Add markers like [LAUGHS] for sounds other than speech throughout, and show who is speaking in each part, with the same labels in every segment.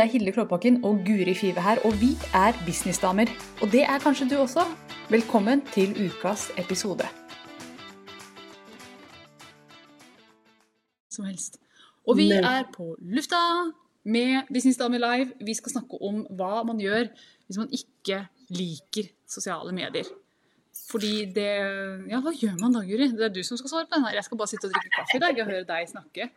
Speaker 1: Det er Hilde Klåbakken og Guri Five her, og vi er businessdamer. Og det er kanskje du også. Velkommen til ukas episode. Som helst. Og vi er på lufta med Businessdamer live. Vi skal snakke om hva man gjør hvis man ikke liker sosiale medier. Fordi det Ja, hva gjør man da, Guri? Det er du som skal svare på den her. Jeg skal bare sitte og drikke kaffe i dag og høre deg snakke.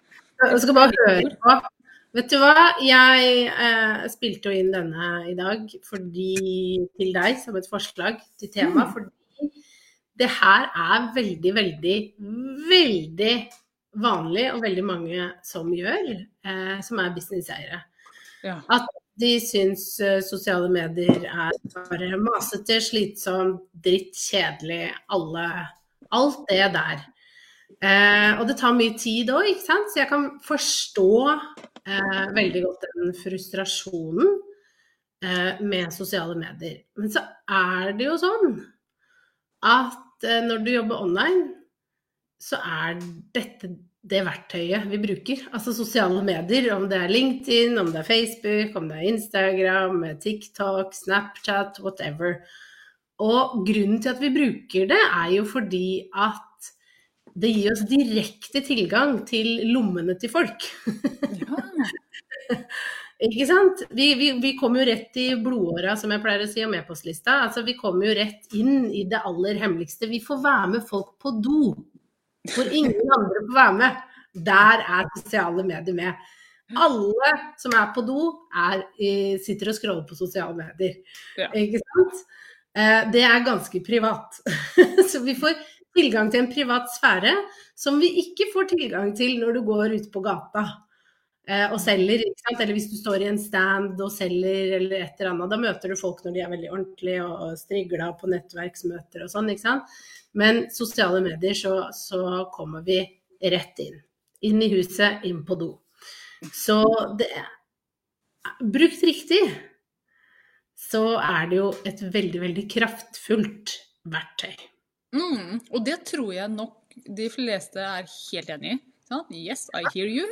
Speaker 2: Jeg skal bare høre på. Vet du hva, jeg eh, spilte jo inn denne i dag fordi, til deg som et forslag til tema. Mm. Fordi det her er veldig, veldig, veldig vanlig, og veldig mange som gjør, eh, som er businesseiere. Ja. At de syns uh, sosiale medier er bare masete, slitsomt, dritt, kjedelig, alle Alt det der. Eh, og det tar mye tid òg, ikke sant. Så jeg kan forstå eh, veldig godt den frustrasjonen eh, med sosiale medier. Men så er det jo sånn at eh, når du jobber online, så er dette det verktøyet vi bruker. Altså sosiale medier, om det er LinkedIn, om det er Facebook, om det er Instagram, TikTok, Snapchat, whatever. Og grunnen til at vi bruker det, er jo fordi at det gir oss direkte tilgang til lommene til folk. Ja. [LAUGHS] Ikke sant? Vi, vi, vi, kommer jo rett i blodåra, som jeg pleier å si, om e-postlista. Altså, vi kommer jo rett inn i det aller hemmeligste. Vi får være med folk på do. Hvor ingen andre får være med. Der er sosiale medier med. Alle som er på do, er, sitter og scroller på sosiale medier. Ja. Ikke sant? Eh, det er ganske privat. [LAUGHS] Så vi får tilgang til en privat sfære som vi ikke får tilgang til når du går ute på gata eh, og selger. Eller hvis du står i en stand og selger eller et eller annet. Da møter du folk når de er veldig ordentlige og strigla på nettverksmøter og sånn. ikke sant? Men sosiale medier så, så kommer vi rett inn. Inn i huset, inn på do. Så det Brukt riktig, så er det jo et veldig, veldig kraftfullt verktøy.
Speaker 1: Mm, og det tror jeg nok de fleste er helt enig i. Yes, I hear you.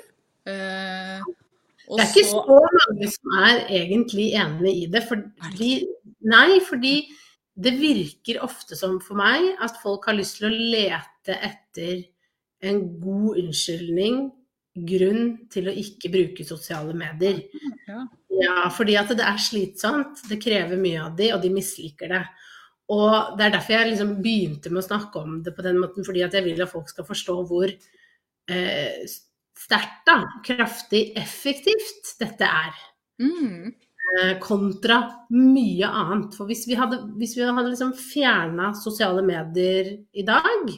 Speaker 2: Eh, det er ikke så... mange som er egentlig enig i det. Fordi, nei, fordi det virker ofte som for meg at folk har lyst til å lete etter en god unnskyldning, grunn til å ikke bruke sosiale medier. Ja, ja fordi at det er slitsomt, det krever mye av de, og de misliker det. Og det er derfor jeg liksom begynte med å snakke om det på den måten, fordi at jeg vil at folk skal forstå hvor eh, sterkt, da, kraftig, effektivt dette er. Mm. Eh, kontra mye annet. For hvis vi hadde, hvis vi hadde liksom fjerna sosiale medier i dag,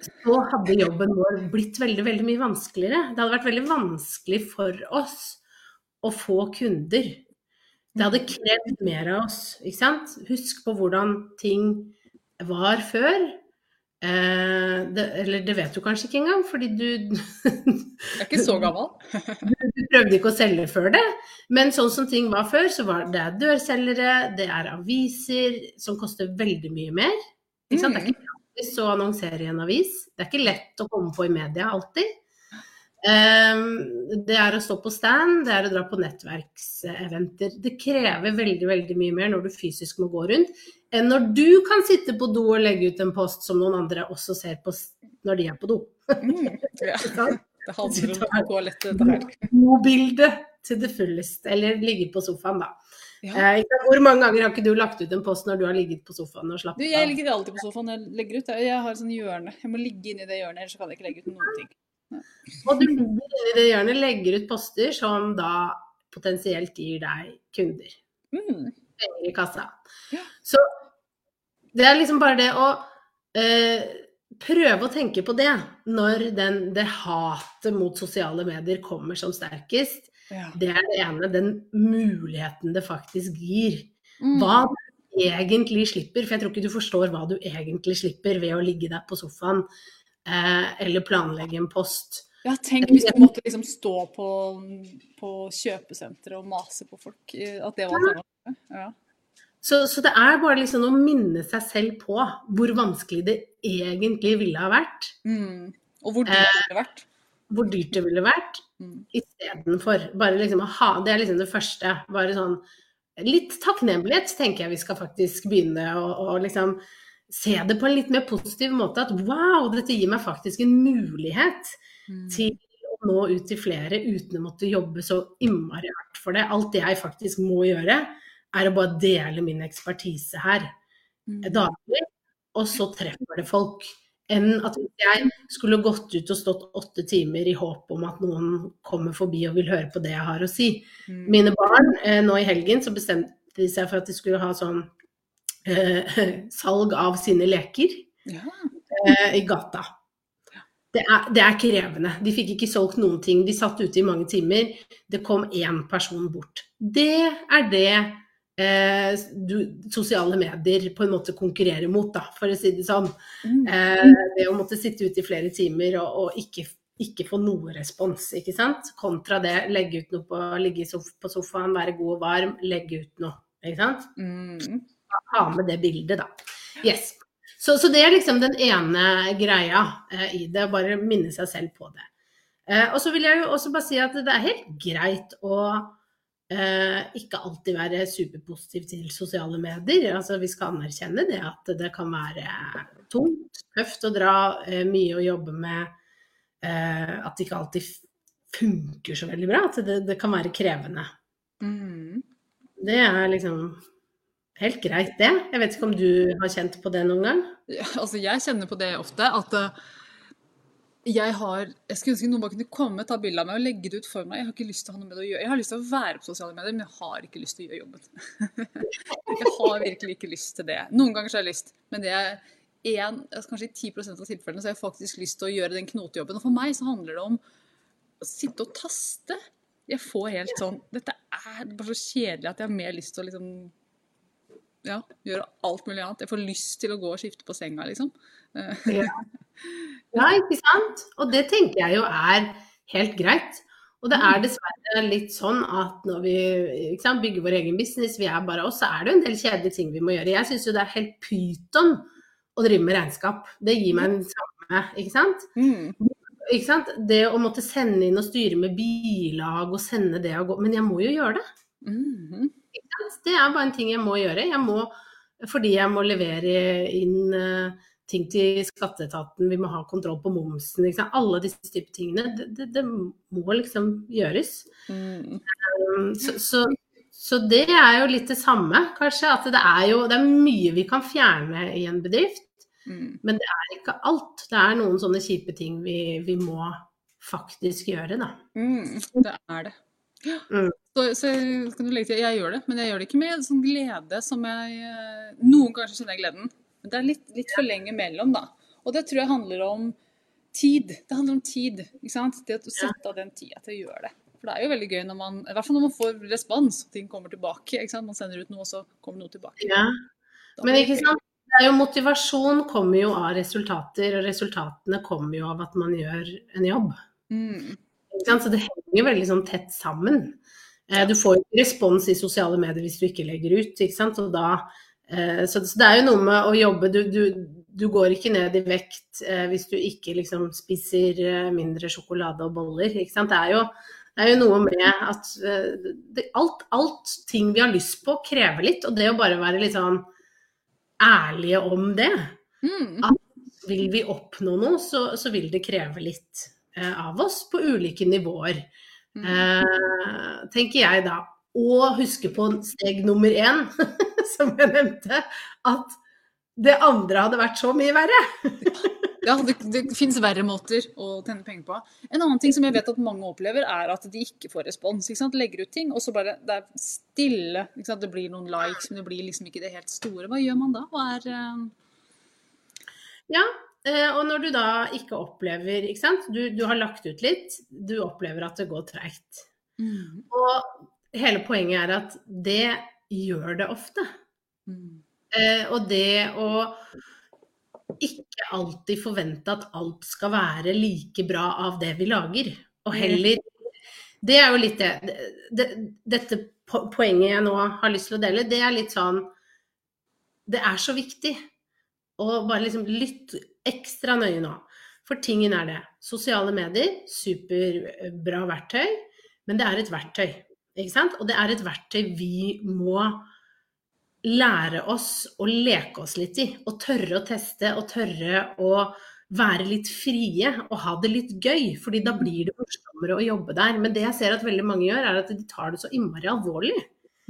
Speaker 2: så hadde jobben vår blitt veldig, veldig mye vanskeligere. Det hadde vært veldig vanskelig for oss å få kunder. Det hadde krevd mer av oss. ikke sant? Husk på hvordan ting var før. Eh, det, eller det vet du kanskje ikke engang, fordi du [LAUGHS]
Speaker 1: Jeg er ikke så gammel. [LAUGHS]
Speaker 2: du, du, prøvde ikke å selge før det. Men sånn som ting var før, så var det dørselgere, det er aviser som koster veldig mye mer. Ikke sant? Det er mm. ikke gratis å annonsere i en avis. Det er ikke lett å komme på i media alltid. Ehm, det er å stå på stand, det er å dra på nettverkseventer. Det krever veldig veldig mye mer når du fysisk må gå rundt, enn når du kan sitte på do og legge ut en post som noen andre også ser på når de er på do. Mm, [LAUGHS]
Speaker 1: ja. Det handler om toalettet, dette her.
Speaker 2: Mobilde til det fulleste, eller ligge på sofaen, da. Ja. Eh, hvor mange ganger har ikke du lagt ut en post når du har ligget på sofaen og slappet
Speaker 1: av? Jeg ligger alltid på sofaen når jeg legger ut. Jeg har sånn hjørne. Jeg må ligge inni det hjørnet, ellers kan jeg ikke legge ut noen ting.
Speaker 2: Og du hjørnet, legger ut poster som da potensielt gir deg kunder. Mm. I kassa. Ja. Så det er liksom bare det å eh, prøve å tenke på det når den, det hatet mot sosiale medier kommer som sterkest. Ja. Det er det ene. Den muligheten det faktisk gir. Mm. Hva du egentlig slipper. For jeg tror ikke du forstår hva du egentlig slipper ved å ligge der på sofaen eller planlegge en post.
Speaker 1: Ja, tenk hvis du måtte liksom stå på, på kjøpesenteret og mase på folk. At det var alternativet. Ja.
Speaker 2: Så, så, det er bare liksom å minne seg selv på hvor vanskelig det egentlig ville ha vært.
Speaker 1: Mm. Og hvor dyrt det ville vært.
Speaker 2: hvor dyrt det ville vært,
Speaker 1: Mm.
Speaker 2: istedenfor. Bare liksom å ha Det er liksom det første. Bare sånn Litt takknemlighet tenker jeg vi skal faktisk begynne å, å liksom se det på en litt mer positiv måte. At wow, dette gir meg faktisk en mulighet
Speaker 1: Mm.
Speaker 2: til å nå ut til flere uten å måtte jobbe så innmari hardt for det. Alt jeg faktisk må gjøre, er å bare dele min ekspertise her
Speaker 1: Mm.
Speaker 2: daglig, og så treffer det folk. Enn at jeg skulle gått ut og stått åtte timer i håp om at noen kommer forbi og vil høre på det jeg har å si.
Speaker 1: Mm.
Speaker 2: Mine barn, eh, nå i helgen, så bestemte de seg for at de skulle ha sånn [LAUGHS] salg av sine leker
Speaker 1: Ja.
Speaker 2: eh, i gata. Det er, det er krevende. De fikk ikke solgt noen ting. De satt ute i mange timer. Det kom én person bort. Det er det eh, du, sosiale medier på en måte konkurrerer mot, da, for å si det sånn.
Speaker 1: Mm.
Speaker 2: Eh, det å måtte sitte ute i flere timer og, og ikke, ikke få noe respons, ikke sant. Kontra det legge ut noe på, ligge sof på sofaen, være god og varm, legge ut noe. Ikke sant.
Speaker 1: Mm.
Speaker 2: Ha med det bildet, da. Yes. Så, så det er liksom den ene greia eh, i det, bare minne seg selv på det. Eh, og så vil jeg jo også bare si at det er helt greit å eh, ikke alltid være superpositiv til sosiale medier. Altså vi skal anerkjenne det at det kan være tungt, tøft å dra, eh, mye å jobbe med. Eh, at det ikke alltid funker så veldig bra. At det, det kan være krevende.
Speaker 1: Mm.
Speaker 2: Det er liksom helt greit, det. Jeg vet ikke om du har kjent på det noen gang?
Speaker 1: Ja, altså jeg kjenner på det ofte, at uh, jeg har Jeg skulle ønske noen bare kunne komme, ta bilde av meg og legge det ut for meg. Jeg har ikke lyst til å ha noe med det å gjøre. Jeg har lyst til å være på sosiale medier, men jeg har ikke lyst til å gjøre jobben. [LAUGHS] jeg har virkelig ikke lyst til det. Noen ganger så har jeg lyst, men det er en, altså kanskje i 10% av tilfellene så har jeg faktisk lyst til å gjøre den knotejobben. Og for meg så handler det om å sitte og taste. Jeg får helt sånn Dette er bare så kjedelig at jeg har mer lyst til å liksom ja, gjøre alt mulig annet. Jeg får lyst til å gå og skifte på senga, liksom.
Speaker 2: Ja. [LAUGHS] ja, ikke sant? Og det tenker jeg jo er helt greit. Og det er dessverre litt sånn at når vi sant, bygger vår egen business, vi er bare oss, så er det jo en del kjedelige ting vi må gjøre. Jeg syns jo det er helt pyton å drive med regnskap. Det gir meg en samme, ikke sant?
Speaker 1: Mm.
Speaker 2: Ikke sant? Det å måtte sende inn og styre med bilag og sende det og gå Men jeg må jo gjøre det.
Speaker 1: Mhm.
Speaker 2: Det er bare en ting jeg må gjøre. Jeg må, fordi jeg må levere inn eh, ting til skatteetaten, vi må ha kontroll på momsen. Liksom. Alle disse typer tingene. Det, det, det må liksom gjøres.
Speaker 1: Mm.
Speaker 2: Um, Så, så, så det er jo litt det samme, kanskje. At det er jo det er mye vi kan fjerne i en bedrift.
Speaker 1: Mm.
Speaker 2: Men det er ikke alt. Det er noen sånne kjipe ting vi, vi må faktisk gjøre, da.
Speaker 1: Mm. Det er det.
Speaker 2: Mm.
Speaker 1: Så, så kan du legge til, jeg gjør det, men jeg gjør det ikke med sånn glede som jeg eh, Noen ganger kjenner jeg gleden, men det er litt, litt for lenge mellom, da. Og det tror jeg handler om tid. Det handler om tid. ikke sant? Det å sette av den tida til å gjøre det. For det er jo veldig gøy når man, i hvert fall når man får respons, og ting kommer tilbake. ikke sant? Man sender ut noe, og så kommer noe tilbake.
Speaker 2: Ja. Men ikke sant? Det er jo motivasjon kommer jo av resultater, og resultatene kommer jo av at man gjør en jobb.
Speaker 1: Mm.
Speaker 2: Så det henger jo veldig sånn tett sammen. Eh, Du får jo ikke respons i sosiale medier hvis du ikke legger ut, ikke sant. Og da, eh, så, det er jo noe med å jobbe. Du, du, du går ikke ned i vekt eh, hvis du ikke liksom spiser mindre sjokolade og boller, ikke sant. Det er jo, det er jo noe med at det, alt, alt ting vi har lyst på, krever litt. Og det å bare være litt sånn ærlige om det.
Speaker 1: Mm.
Speaker 2: Vil vi oppnå noe, så, så vil det kreve litt av oss på ulike nivåer. Eh, tenker jeg da. Og huske på steg nummer én, [LAUGHS] som jeg nevnte, at det andre hadde vært så mye verre. [LAUGHS]
Speaker 1: Ja, det, det finnes verre måter å tjene penger på. En annen ting som jeg vet at mange opplever, er at de ikke får respons. Ikke? Legger ut ting, og så bare det er stille. Det blir noen likes, men det blir liksom ikke det helt store. Hva gjør man da? Hva er uh...
Speaker 2: Ja, og når du da ikke opplever ikke sant? Du, du har lagt ut litt, du opplever at det går treigt.
Speaker 1: mm,
Speaker 2: Og hele poenget er at det gjør det ofte.
Speaker 1: mm,
Speaker 2: Eh, og det å ikke alltid forvente at alt skal være like bra av det vi lager. Og heller Det er jo litt det, det Dette poenget jeg nå har lyst til å dele, det er litt sånn Det er så viktig å bare liksom lytte ekstra nøye nå. For tingen er det. Sosiale medier, superbra verktøy, men det er et verktøy. Ikke sant? Og det er et verktøy vi må lære oss å leke oss litt i. Og tørre å teste og tørre å være litt frie og ha det litt gøy. fordi da blir det morsommere å jobbe der. Men det jeg ser at veldig mange gjør, er at de tar det så innmari alvorlig.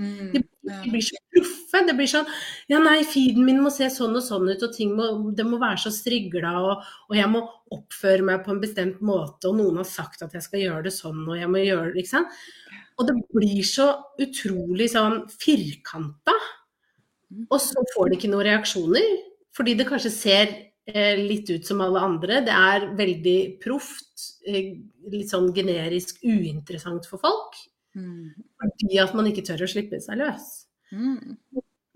Speaker 2: Mm, de, de, blir så proffe. Det blir sånn Ja, nei, feeden min må se sånn og sånn ut, og ting må, det må være så strigla, og, og, jeg må oppføre meg på en bestemt måte, og noen har sagt at jeg skal gjøre det sånn, og jeg må gjøre det, ikke sant. Og det blir så utrolig sånn firkanta. Mm. Og så får de ikke noen reaksjoner, fordi det kanskje ser eh, litt ut som alle andre. Det er veldig proft, eh, litt sånn generisk uinteressant for folk. Mm. Fordi at man ikke tør å slippe seg løs. Mm.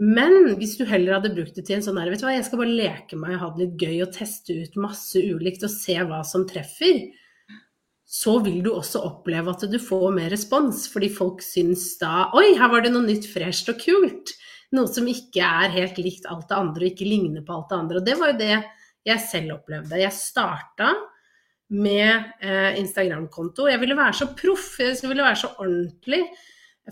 Speaker 2: Men hvis du heller hadde brukt det til en sånn her, vet du hva, jeg skal bare leke meg, ha det litt gøy og teste ut masse ulikt og se hva som treffer, så vil du også oppleve at du får mer respons. Fordi folk syns da Oi, her var det noe nytt, fresht og kult. Noe som ikke er helt likt alt det andre og ikke ligner på alt det andre. Og det var jo det jeg selv opplevde. Jeg starta med eh, Instagram-konto. Jeg ville være så proff, jeg ville være så ordentlig.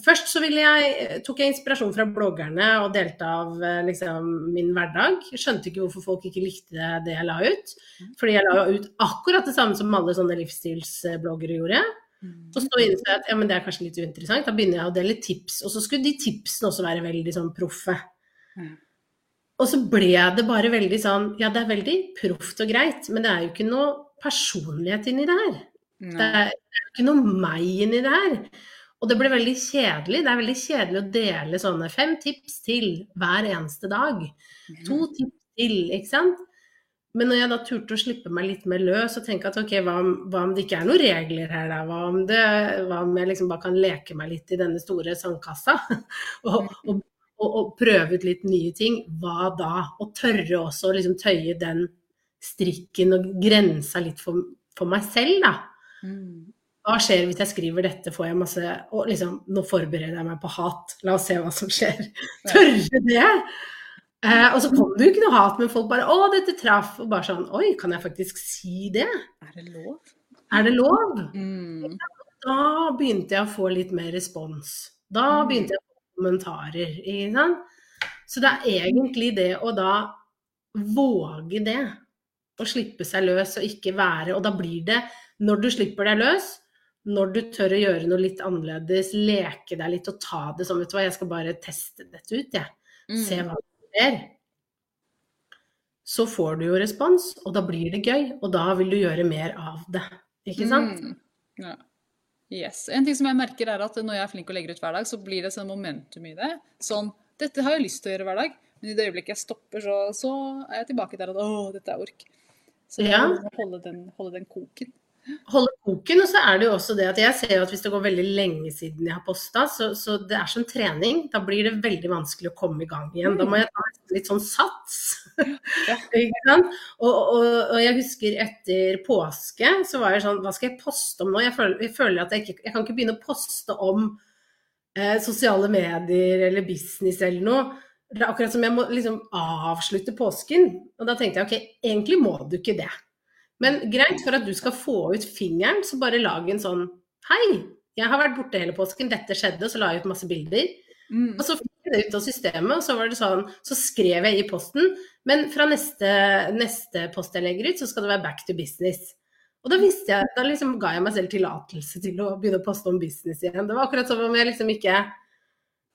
Speaker 2: Først så jeg, tok jeg inspirasjon fra bloggerne og delte av eh, liksom, min hverdag. Jeg skjønte ikke hvorfor folk ikke likte det jeg la ut. Fordi jeg la ut akkurat det samme som alle sånne livsstilsbloggere gjorde. Og så innså jeg at ja, men det er kanskje litt uinteressant. Da begynner jeg å dele tips. Og så skulle de tipsene også være veldig sånn proffe. Og så ble det bare veldig sånn Ja, det er veldig proft og greit, men det er jo ikke noe personlighet inni det her. Det er ikke noe meg inni det her. Og det ble veldig kjedelig. Det er veldig kjedelig å dele sånne fem tips til hver eneste dag. To tips til, ikke sant. Men når jeg da turte å slippe meg litt mer løs og tenke at ok, hva om, hva om det ikke er noen regler her, da? Hva om, det, hva om jeg liksom bare kan leke meg litt i denne store sandkassa? [LAUGHS] og, og, og, og, prøve ut litt nye ting. Hva da? Og tørre også å liksom tøye den strikken og grensa litt for, for meg selv, da. Mm. Hva skjer hvis jeg skriver dette, får jeg masse Og liksom, nå forbereder jeg meg på hat. La oss se hva som skjer. Tørre det? Eh, og så kom det jo ikke noe hat, men folk bare 'Å, dette traff.' Og bare sånn 'Oi, kan jeg faktisk si det?'
Speaker 1: Er det lov?
Speaker 2: Er det lov? Mm. Da begynte jeg å få litt mer respons. Da mm. begynte jeg å få kommentarer. Ikke sant? Så det er egentlig det å da våge det å slippe seg løs og ikke være Og da blir det, når du slipper deg løs, når du tør å gjøre noe litt annerledes, leke deg litt og ta det som Vet du hva, jeg skal bare teste dette ut, jeg. Mm. Se hva som skjer. Så får du jo respons, og da blir det gøy. Og da vil du gjøre mer av det. Ikke sant? Mm.
Speaker 1: Ja. Yes. En ting som jeg merker er at når jeg er flink og legger ut hver dag, så blir det sånn momentum i det. Sånn Dette har jeg lyst til å gjøre hver dag, men i det øyeblikket jeg stopper, så, så er jeg tilbake der at å, dette er ork. Så ja. holde den, holde den koken.
Speaker 2: Holde koken, og så er det jo også det at jeg ser at hvis det går veldig lenge siden jeg har posta, så, så, det er som trening. Da blir det veldig vanskelig å komme i gang igjen. Da må jeg ta litt sånn sats. Ja. [LAUGHS] og, og, og, jeg husker etter påske så var jeg sånn Hva skal jeg poste om nå? Jeg føler, jeg føler at jeg ikke jeg kan ikke begynne å poste om eh, sosiale medier eller business eller noe det er akkurat som jeg må liksom avslutte påsken. Og da tenkte jeg ok, egentlig må du ikke det. Men greit, for at du skal få ut fingeren, så bare lag en sånn Hei, jeg har vært borte hele påsken, dette skjedde, og så la jeg ut masse bilder. Mm. Og så fikk jeg det ut av systemet, og så var det sånn, så skrev jeg i posten Men fra neste, neste post jeg legger ut, så skal det være back to business. Og da visste jeg, da liksom ga jeg meg selv tillatelse til å begynne å poste om business igjen. Det var akkurat som om jeg liksom ikke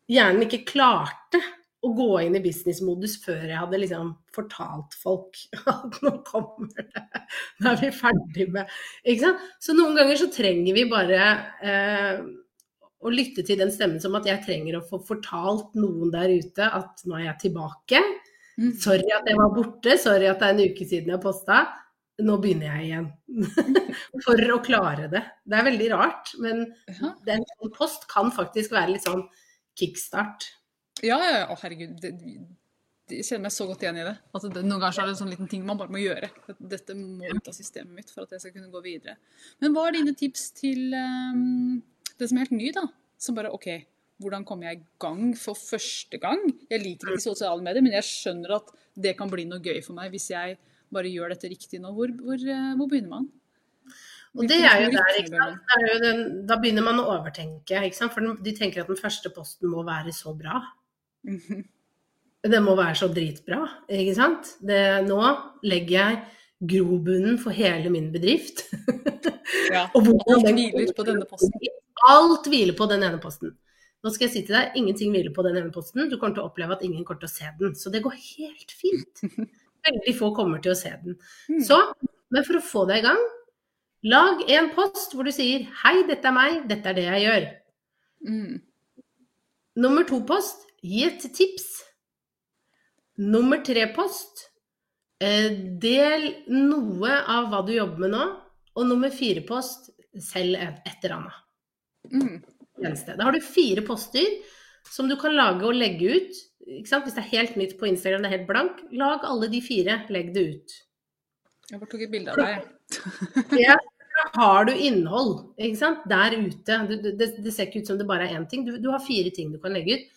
Speaker 2: Hjernen ikke klarte å gå inn i businessmodus før jeg hadde liksom fortalt folk [LAUGHS] at nå kommer det, nå er vi ferdig med Ikke sant. Så noen ganger så trenger vi bare eh, å lytte til den stemmen som at jeg trenger å få fortalt noen der ute at nå er jeg tilbake. Mm. Sorry at jeg var borte, sorry at det er en uke siden jeg posta. Nå begynner jeg igjen. [LAUGHS] For å klare det. Det er veldig rart, men den post kan faktisk være litt sånn kickstart.
Speaker 1: Ja, ja, ja. Å, herregud. Det, jeg kjenner meg så godt igjen i det. At det, Noen ganger er det en sånn liten ting man bare må gjøre. Dette må ut av systemet mitt for at jeg skal kunne gå videre. Men hva er dine tips til um, det som er helt ny, da? Som bare OK, hvordan kommer jeg i gang for første gang? Jeg liker ikke sosiale medier, men jeg skjønner at det kan bli noe gøy for meg hvis jeg bare gjør dette riktig nå. Hvor, hvor, eh, hvor begynner man?
Speaker 2: Og det er jo der, ikke sant. Den, da begynner man å overtenke, ikke sant. For de tenker at den første posten må være så bra. Mm -hmm. Det må være så dritbra, ikke sant. Det, nå legger jeg grobunnen for hele min bedrift. [LAUGHS]
Speaker 1: Ja, og alt hviler på denne posten.
Speaker 2: Alt hviler på den ene posten. Nå skal jeg si til deg, ingenting hviler på den ene posten. Du kommer til å oppleve at ingen kommer til å se den. Så det går helt fint. [LAUGHS] Veldig få kommer til å se den. Mm. Så, men for å få deg i gang, lag en post hvor du sier 'Hei, dette er meg, dette er det jeg gjør'. Mm. Nummer to post, gi et tips. Nummer tre post, eh, del noe av hva du jobber med nå. Og nummer fire post, selg et eller annet. Mm. Da har du fire poster som du kan lage og legge ut. Hvis det er helt nytt på Instagram, det er helt blank, lag alle de fire, legg det ut.
Speaker 1: Jeg bare tok et bilde av deg.
Speaker 2: ja, har du innhold ikke sant? der ute. Du, det, det, ser ikke ut som det bare er én ting. Du, du, har fire ting du kan legge ut.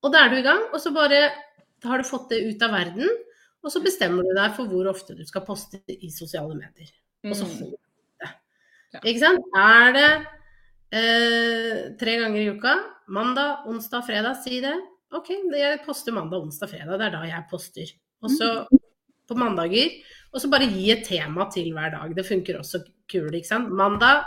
Speaker 2: Og da er du i gang, og så bare har du fått det ut av verden. Og så bestemmer du deg for hvor ofte du skal poste i sosiale medier. Og så får holder du det. Ikke sant? Er det Eh, tre ganger i uka. Mandag, onsdag, fredag. Si det. OK, jeg poster mandag, onsdag, fredag. Det er da jeg poster. Og så mm. på mandager. Og så bare gi et tema til hver dag. Det funker også kult, ikke sant. Mandag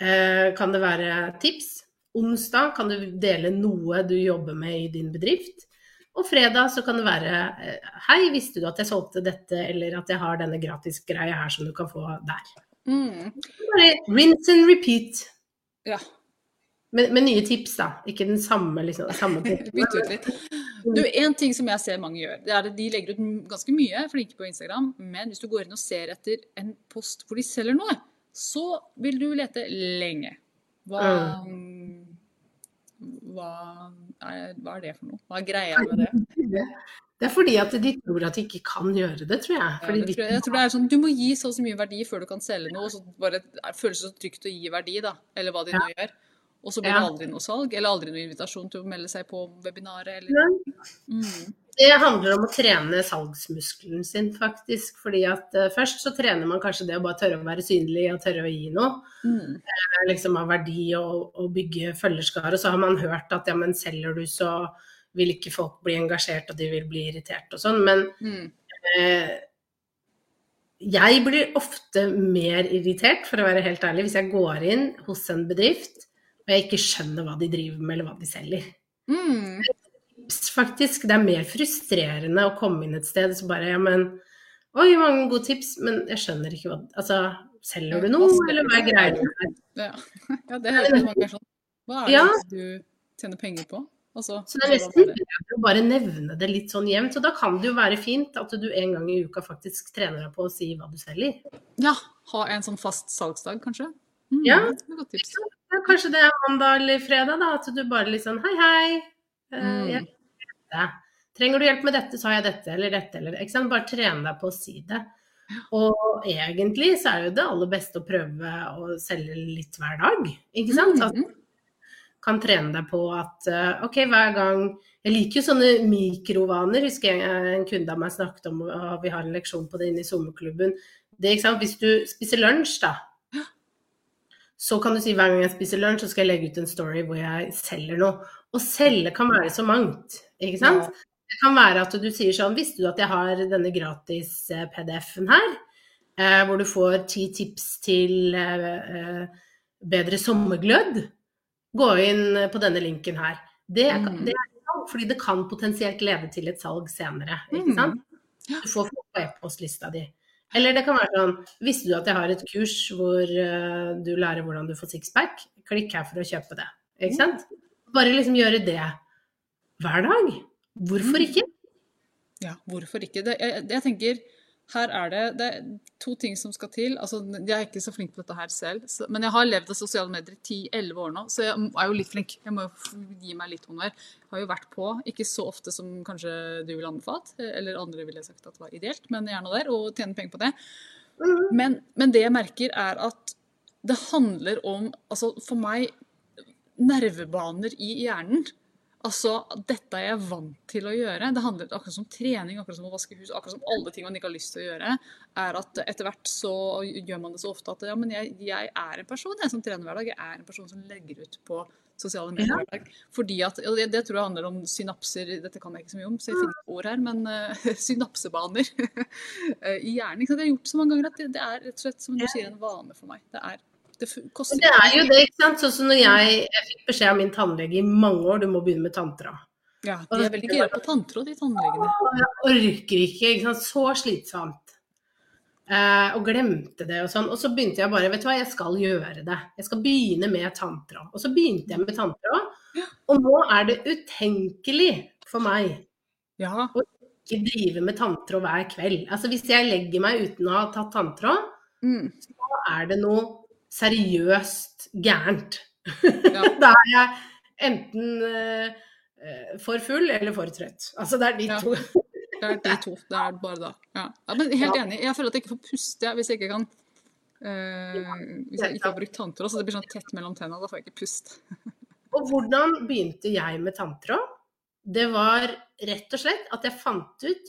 Speaker 2: eh, kan det være tips. Onsdag kan du dele noe du jobber med i din bedrift. Og fredag så kan det være eh, Hei, visste du at jeg solgte dette, eller at jeg har denne gratisgreia her som du kan få der. Mm. Bare rinse and repeat.
Speaker 1: Ja.
Speaker 2: Med, med, nye tips, da. Ikke den samme, liksom. Samme [LAUGHS]
Speaker 1: Bytte ut litt. Du, En ting som jeg ser mange gjør, det er at de legger ut ganske mye, flinke på Instagram, men hvis du går inn og ser etter en post hvor de selger noe, så vil du lete lenge. Hva, mm. Hva, er, hva er det for noe? Hva er greia med det?
Speaker 2: Det er fordi at de tror at de ikke kan gjøre det, tror jeg. Ja,
Speaker 1: det tror jeg. jeg. tror det er sånn, Du må gi så og så mye verdi før du kan selge noe, og så bare føles det så trygt å gi verdi, da. Eller hva de ja. nå gjør. Og så blir det aldri noe salg, eller aldri noe invitasjon til å melde seg på webinaret. Eller...
Speaker 2: Mm. Det handler om å trene salgsmuskelen sin, faktisk. Fordi at uh, først så trener man kanskje det å bare tørre å være synlig og tørre å gi noe. Mm. Uh, liksom av verdi og, og bygge følgerskare. Og så har man hørt at ja, men selger du så vil ikke folk bli engasjert, og de vil bli irritert og sånn. Men mm. uh, jeg blir ofte mer irritert, for å være helt ærlig, hvis jeg går inn hos en bedrift og jeg ikke skjønner hva de driver med, eller hva de selger. Mm. Faktisk, det er mer frustrerende å komme inn et sted og så bare Ja, men Oi, mange gode tips, men jeg skjønner ikke hva Altså, selger du noe, eller hva er greia
Speaker 1: her? Ja. [LAUGHS] ja, det helt mange sånn. Hva er det ja. du tjener penger på?
Speaker 2: Altså, så det er nesten bedre å bare nevne det litt sånn jevnt. Og da kan det jo være fint at du en gang i uka faktisk trener deg på å si hva du selger.
Speaker 1: Ja, ha en sånn fast salgsdag, kanskje. Mm,
Speaker 2: ja. Det ja, kanskje det er mandag eller fredag, da. At du bare litt sånn hei, hei. Uh, mm. jeg, Trenger du hjelp med dette, så har jeg dette eller dette eller ikke sant? Bare trene deg på å si det. Og egentlig så er jo det aller beste å prøve å selge litt hver dag, ikke sant. Mm -hmm kan trene deg på at eh, OK, hver gang Jeg liker jo sånne mikrovaner. Husker jeg en kunde av meg snakket om, og vi har en leksjon på det inne i sommerklubben. Det, ikke sant? Hvis du spiser lunsj, da, så kan du si hver gang jeg spiser lunsj, så skal jeg legge ut en story hvor jeg selger noe. Å selge kan være så mangt, ikke sant? Ja. Det kan være at du sier sånn Visste du at jeg har denne gratis eh, PDF-en her? Eh, hvor du får ti tips til eh, eh bedre sommerglød gå inn på denne linken her. Det, mm. det er salg, fordi det kan potensielt lede til et salg senere. ikke mm. sant? Du får folk på e-postlista di. Eller det kan være sånn Visste du at jeg har et kurs hvor uh, du lærer hvordan du får sixpack? Klikk her for å kjøpe det. Ikke sant? Bare liksom gjøre det hver dag. Hvorfor mm. ikke?
Speaker 1: Ja, hvorfor ikke? Det, jeg, jeg tenker her er det, det er to ting som skal til. Altså, jeg er ikke så flink på dette her selv, så, men jeg har levd av sosiale medier i 10-11 år nå, så jeg er jo litt flink. Jeg må jo gi meg litt honnør. Har jo vært på, ikke så ofte som kanskje du ville anbefalt, eller andre ville sagt at det var ideelt, men gjerne der, og tjene penger på det. Mm. Men, men det jeg merker, er at det handler om, altså for meg, nervebaner i hjernen. Altså, dette er jeg vant til å gjøre. Det handler akkurat som trening, akkurat som å vaske hus, akkurat som alle ting man ikke har lyst til å gjøre. er at Etter hvert så gjør man det så ofte at ja, men jeg, jeg er en person jeg som trener hver dag. Jeg er en person som legger ut på sosiale medier hver dag. Fordi at, og det, det, tror jeg handler om synapser, dette kan jeg ikke så mye om, så jeg finner ord her, men uh, [LAUGHS] synapsebaner [LAUGHS] i hjernen. Jeg har gjort så mange ganger at det, det er rett og slett, som du sier, en vane for meg. Det er
Speaker 2: det, koster... det er jo det, ikke sant. Sånn som når jeg, jeg fikk beskjed av min tannlege i mange år, du må begynne med tanntråd.
Speaker 1: Ja, de er veldig gira på tanntråd, de tannlegene.
Speaker 2: Jeg orker ikke, ikke sant. Så slitsomt. Eh, og glemte det og sånn. Og så begynte jeg bare, vet du hva, jeg skal gjøre det. Jeg skal begynne med tanntråd. Og så begynte jeg med tanntråd. Og nå er det utenkelig for meg
Speaker 1: ja.
Speaker 2: å ikke drive med tanntråd hver kveld. Altså hvis jeg legger meg uten å ha tatt tanntråd, mm. så er det noe seriøst gærent. Ja. [LAUGHS] da er jeg enten uh, for full eller for trøtt. Altså det er de ja. to.
Speaker 1: det er de to. Det er bare da. Ja. men helt enig. Jeg føler at jeg ikke får puste hvis jeg ikke kan uh, Hvis jeg ikke har brukt tanntråd, så det blir sånn tett mellom tennene. Da får jeg ikke pust. [LAUGHS]
Speaker 2: og hvordan begynte jeg med tanntråd? Det var rett og slett at jeg fant ut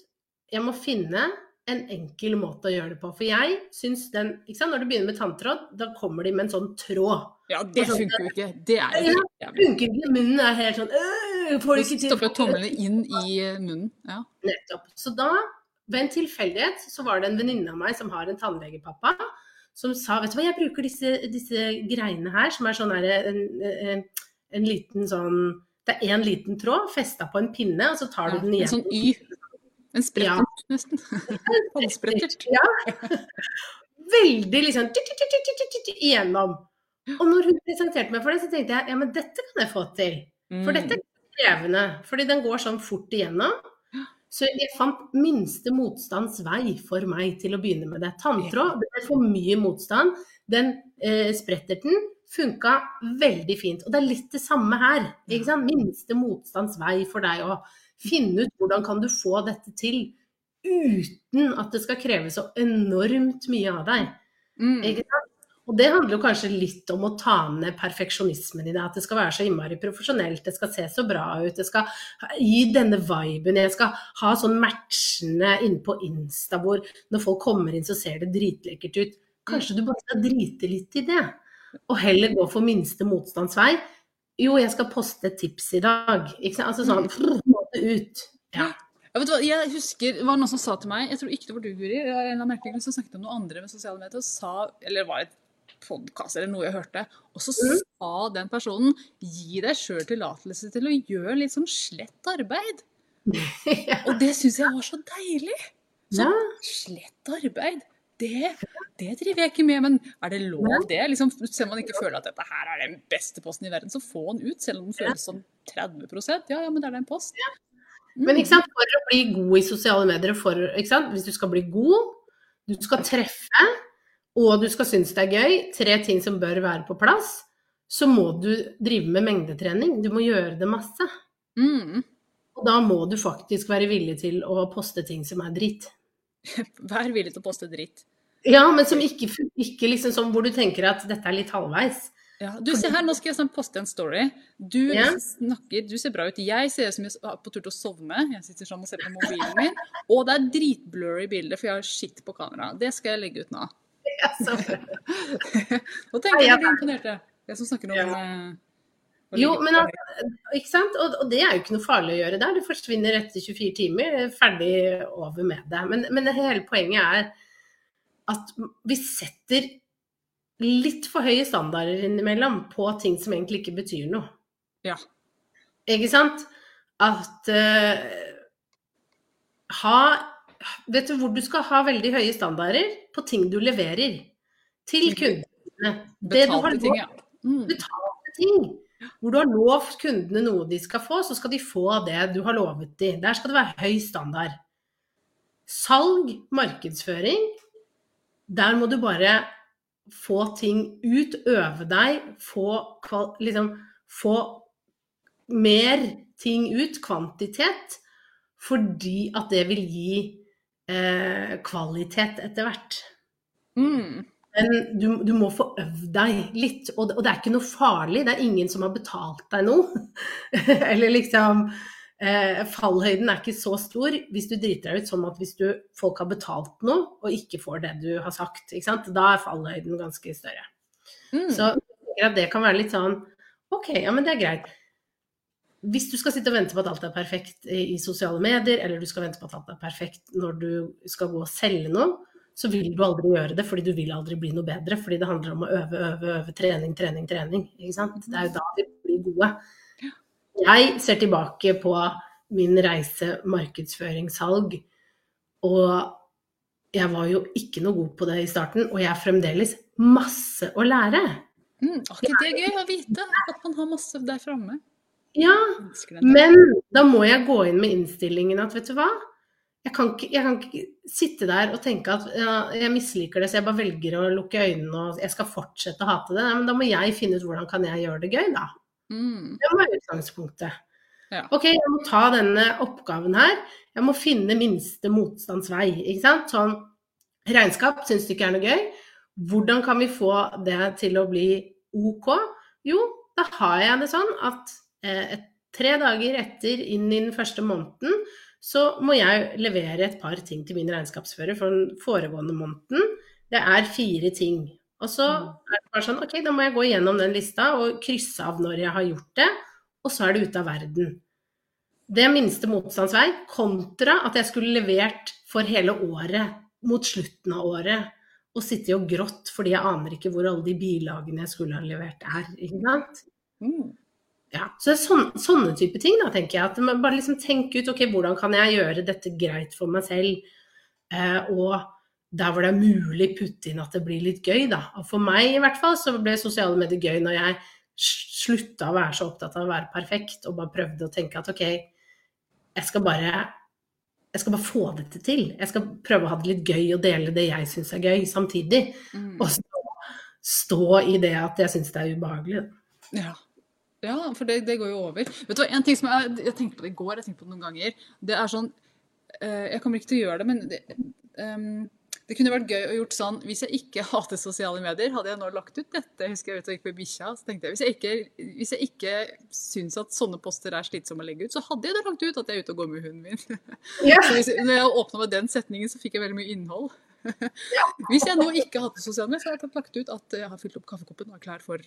Speaker 2: Jeg må finne en enkel måte å gjøre det på. For jeg syns den ikke sant? Når du begynner med tanntråd, da kommer de med en sånn tråd.
Speaker 1: Ja, det sånn, funker jo ikke. Det er
Speaker 2: jo ja, funker ikke. Munnen er helt sånn øh, Får
Speaker 1: ikke til. Stopper tomlene inn i øh, munnen. Ja.
Speaker 2: Nettopp. Så da, ved en tilfeldighet, så var det en venninne av meg som har en tannlegepappa, som sa vet du hva, jeg bruker disse, disse greiene her, som er sånn her en, en, en liten sånn det er én liten tråd festa på en pinne, og så tar du den igjen.
Speaker 1: En sånn Y. En sprettert, ja. nesten. [LAUGHS] Håndsprettert.
Speaker 2: Ja. Veldig liksom igjennom. Og når hun presenterte meg for det, så tenkte jeg ja, men dette kan jeg få til. For mm. dette er krevende. Fordi den går sånn fort igjennom. Så jeg fant minste motstands vei for meg til å begynne med det. Tanntråd det er for mye motstand. Den eh, spretterten funka veldig fint. Og det er litt det samme her. Ikke sant? Minste motstands vei for deg òg. Finne ut hvordan kan du få dette til uten at det skal kreve så enormt mye av deg. Mm. Og det handler jo kanskje litt om å ta ned perfeksjonismen i det. At det skal være så innmari profesjonelt, det skal se så bra ut, det skal gi denne viben. Jeg skal ha sånn matchende inne på Insta hvor når folk kommer inn så ser det dritlekkert ut. Kanskje du bare skal drite litt i det, og heller gå for minste motstandsvei. Jo, jeg skal poste et tips i dag. Ikke sant? Altså sånn mm ut.
Speaker 1: Ja. Jeg, vet hva, jeg husker det var noen som sa til meg, jeg tror ikke det var du, Guri, Jeg merkelig, som snakket om noe andre med sosiale medier, og sa, eller det var et podkast eller noe jeg hørte, og så mm. sa den personen gi deg sjøl tillatelse til å gjøre litt sånn slett arbeid. [LAUGHS] ja. Og det syns jeg var så deilig. Så ja. slett arbeid. Det, det, driver jeg ikke med, men er det lov det? Liksom, selv om man ikke føler at dette her er den beste posten i verden, så få den ut, selv om den føles som 30 Ja, ja, men det er en post.
Speaker 2: Men sant, for å bli god i sosiale medier, for, hvis du skal bli god, du skal treffe, og du skal synes det er gøy, tre ting som bør være på plass, så må du drive med mengdetrening. Du må gjøre det masse. Mm. Og da må du faktisk være villig til å poste ting som er dritt. [LAUGHS]
Speaker 1: Vær villig til å poste dritt.
Speaker 2: Ja, men som ikke, ikke liksom sånn hvor du tenker at dette er litt halvveis.
Speaker 1: Ja, du ser her, Nå skal jeg sånn poste en story. Du ja. snakker, du ser bra ut. Jeg ser ut som jeg er på tur til å sovne. Jeg sitter sånn og ser på mobilen min. Og det er dritblurry bilder, for jeg har skitt på kamera. Det skal jeg legge ut nå. Ja, så bra. [LAUGHS] Nå tenker jeg at du imponerte. Jeg som snakker om ja. Eh,
Speaker 2: jo, men altså, ikke sant? Og, og, det er jo ikke noe farlig å gjøre der. Du forsvinner etter 24 timer, ferdig over med det. Men, men hele poenget er at vi setter litt for høye standarder innimellom på ting som egentlig ikke betyr noe.
Speaker 1: Ja.
Speaker 2: Ikke sant? At uh, ha Vet du hvor du skal ha veldig høye standarder? På ting du leverer til kundene.
Speaker 1: Betalte ting, ja.
Speaker 2: Mm. Betalte ting. Hvor du har lovt kundene noe de skal få, så skal de få det du har lovet dem. Der skal det være høy standard. Salg, markedsføring, der må du bare få ting ut, øve deg, få, liksom, få mer ting ut, kvantitet, fordi at det vil gi eh, kvalitet etter hvert.
Speaker 1: Mm.
Speaker 2: Men du, du må få øvd deg litt, og det, og det, er ikke noe farlig. Det er ingen som har betalt deg noe. [LAUGHS] Eller liksom eh, Fallhøyden er ikke så stor hvis du driter deg ut som at hvis du, folk har betalt noe og ikke får det du har sagt. Da er fallhøyden ganske større. Mm. Så det kan være litt sånn OK, ja, men det er greit. Hvis du skal sitte og vente på at alt er perfekt i sosiale medier, eller du skal vente på at alt er perfekt når du skal gå og selge noe, så vil du aldri gjøre det fordi du vil aldri bli noe bedre. Fordi det handler om å øve, øve, øve. Trening, trening, trening. Det er jo da vi blir gode. Jeg ser tilbake på min reise markedsføringssalg, og jeg var jo ikke noe god på det i starten, og jeg har fremdeles masse å lære.
Speaker 1: Mm, ikke det er gøy å vite at man har masse der framme.
Speaker 2: Ja, men da må jeg gå inn med innstillingen at vet du hva, jeg kan, ikke, jeg kan ikke, sitte der og tenke at ja, jeg misliker det, så jeg bare velger å lukke øynene og jeg skal fortsette å hate det. Nei, men da må jeg finne ut hvordan kan jeg gjøre det gøy, da. Mm. Det må være utgangspunktet. Ja. OK, jeg må ta denne oppgaven her. Jeg må finne minste motstands vei. Ikke sant? Sånn regnskap syns du ikke er noe gøy. Hvordan kan vi få det til å bli OK? Jo, da har jeg det sånn at eh, tre dager etter inn i den første måneden så må jeg levere et par ting til min regnskapsfører for den foregående måneden. Det er fire ting. Og så mm. er det bare sånn OK, da må jeg gå igjennom den lista og krysse av når jeg har gjort det, og så er det ute av verden. Det minste motstandsvei kontra at jeg skulle levert for hele året, mot slutten av året, og sittet og grått fordi jeg aner ikke hvor alle de bilagene jeg skulle ha levert, er. Ikke sant? Mm. Ja, så det er sånne, sånne type ting, da, tenker jeg. At man bare liksom tenker ut ok, hvordan kan jeg gjøre dette greit for meg selv. Eh, og der hvor det er mulig, putte inn at det blir litt gøy, da. Og for meg i hvert fall så ble sosiale medier gøy når jeg slutta å være så opptatt av å være perfekt, og bare prøvde å tenke at ok, jeg skal bare jeg skal bare få dette til. Jeg skal prøve å ha det litt gøy og dele det jeg syns er gøy, samtidig. Mm. Og stå, stå, i det at jeg syns det er ubehagelig.
Speaker 1: Ja. Ja, for det, det, går jo over. Vet du hva, En ting som jeg, jeg tenkte på det i går, jeg tenkte på det noen ganger. Det er sånn uh, Jeg kommer ikke til å gjøre det, men det, um, det kunne vært gøy å gjort sånn Hvis jeg ikke [LAUGHS] hater sosiale medier, hadde jeg nå lagt ut dette. Husker jeg vet, jeg gikk på bikkja, så tenkte jeg hvis jeg ikke, hvis jeg ikke syns at sånne poster er slitsomme å legge ut, så hadde jeg da lagt ut at jeg er ute og går med hunden min. Ja. [LAUGHS] så hvis, når jeg åpna med den setningen, så fikk jeg veldig mye innhold. [LAUGHS] Hvis jeg nå ikke hadde sosiale medier, så hadde jeg lagt ut at jeg har fylt opp kaffekoppen og er klar for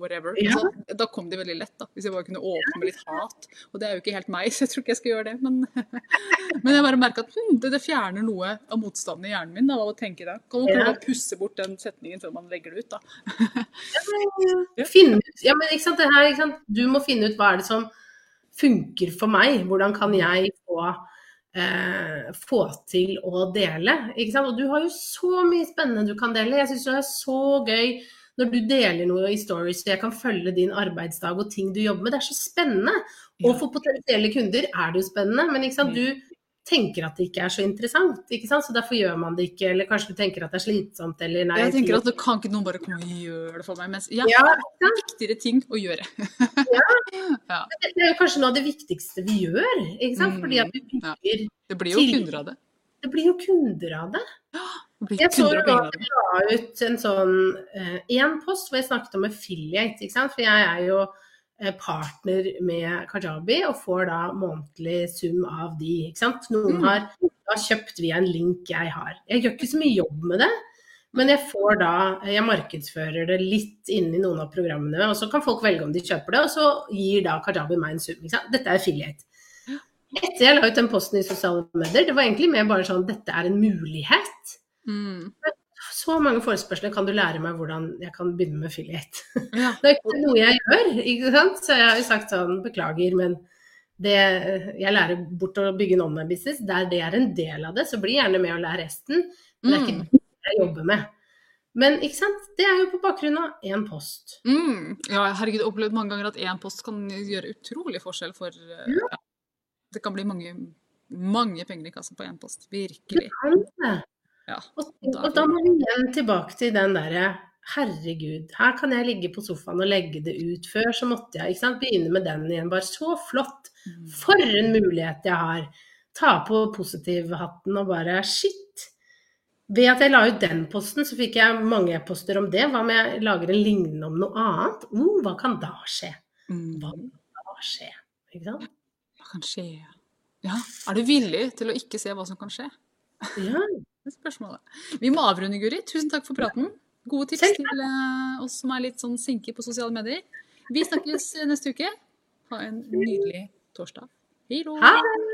Speaker 1: whatever. Ja. Da kom de veldig lett, da. Hvis jeg bare kunne åpne med litt hat. Og det er jo ikke helt meg, [LAUGHS] så jeg tror ikke jeg skal gjøre det. Men, [LAUGHS] men jeg bare merker at hm, det, det, fjerner noe av motstanden i hjernen min da, av å tenke det. Kan man ja. pusse bort den setningen før man legger det ut, da.
Speaker 2: ja, finne ut, ja, men ikke sant, det her, ikke sant? Du må finne ut hva er det som funker for meg. Hvordan kan jeg få eh, få til å dele. Og du har jo så mye spennende du kan dele. Jeg syns det er så gøy når du deler noe i stories, så jeg kan følge din arbeidsdag og ting du jobber med. Det er så spennende. Og for potensielle kunder er det jo spennende. Men sant? du tenker at det ikke er så interessant, ikke sant? så derfor gjør man det ikke. Eller kanskje du tenker at det er slitsomt, eller nei.
Speaker 1: Jeg tenker at det kan ikke noen bare komme og gjøre det for meg, mens ja, ja, har viktigere ting å gjøre.
Speaker 2: ja. [LAUGHS] ja. Det er kanskje noe av det viktigste vi gjør, ikke sant. Fordi at vi
Speaker 1: mm, bygger ja. Det blir jo kunder av det.
Speaker 2: Det blir jo kunder av det. Jeg så da jeg la ut en sånn én uh, post hvor jeg snakket om affiliate, ikke sant. For jeg er jo Eh, partner med Kajabi og får da månedlig sum av de. ikke sant? Noen har, har kjøpt via en link jeg har. Jeg gjør ikke så mye jobb med det, men jeg får da Jeg markedsfører det litt inni noen av programmene, og så kan folk velge om de kjøper det, og så gir da Kajabi meg en sum. ikke sant? Dette er affiliate. Etter jeg la ut den posten i sosiale medier, det var egentlig mer bare sånn dette er en mulighet. Mm så mange forespørsler, kan du lære meg hvordan jeg kan begynne med affiliate? Ja. [LAUGHS] Det er ikke noe jeg gjør, ikke sant. Så jeg har jo sagt sånn, beklager, men det, jeg lærer bort å bygge en online-business. Der det er en del av det, så bli gjerne med og lær resten. Men det er ikke mm. det jeg jobber med. Men ikke sant? det er jo på bakgrunn av én post.
Speaker 1: Mm. Ja, herregud, jeg har opplevd mange ganger at én post kan gjøre utrolig forskjell for eh, ja. Ja. Det kan bli mange, mange penger i kassa på én post. Virkelig. Det kan det.
Speaker 2: Ja, og, og, da må vi igjen tilbake til den derre Herregud, her kan jeg ligge på sofaen og legge det ut. Før så måtte jeg sant, begynne med den igjen. Bare så flott! Mm. For en mulighet jeg har! Ta på positivhatten og bare Shit! ved at jeg la ut den posten, så fikk jeg mange e-poster om det. Hva om jeg lager en lignende om noe annet? Oh, hva kan da skje? Hva
Speaker 1: Mm.
Speaker 2: kan da skje? Ikke sant?
Speaker 1: Hva kan skje? Ja, er du villig til å ikke se hva som kan skje?
Speaker 2: Ja.
Speaker 1: Spørsmålet. Vi må avrunde, Guri. Tusen takk for praten. Gode tips til eh, oss som er litt sånn sinke på sosiale medier. Vi snakkes [LAUGHS] neste uke. Ha en nydelig torsdag. Hei då!
Speaker 2: Ha det!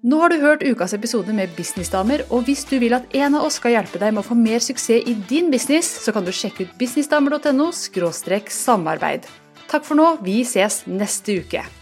Speaker 1: Nå har du hørt ukas episode med Businessdamer, og hvis du vil at en av oss skal hjelpe deg med å få mer suksess i din business, så kan du sjekke ut businessdamer.no samarbeid. Takk for nå, vi ses neste uke.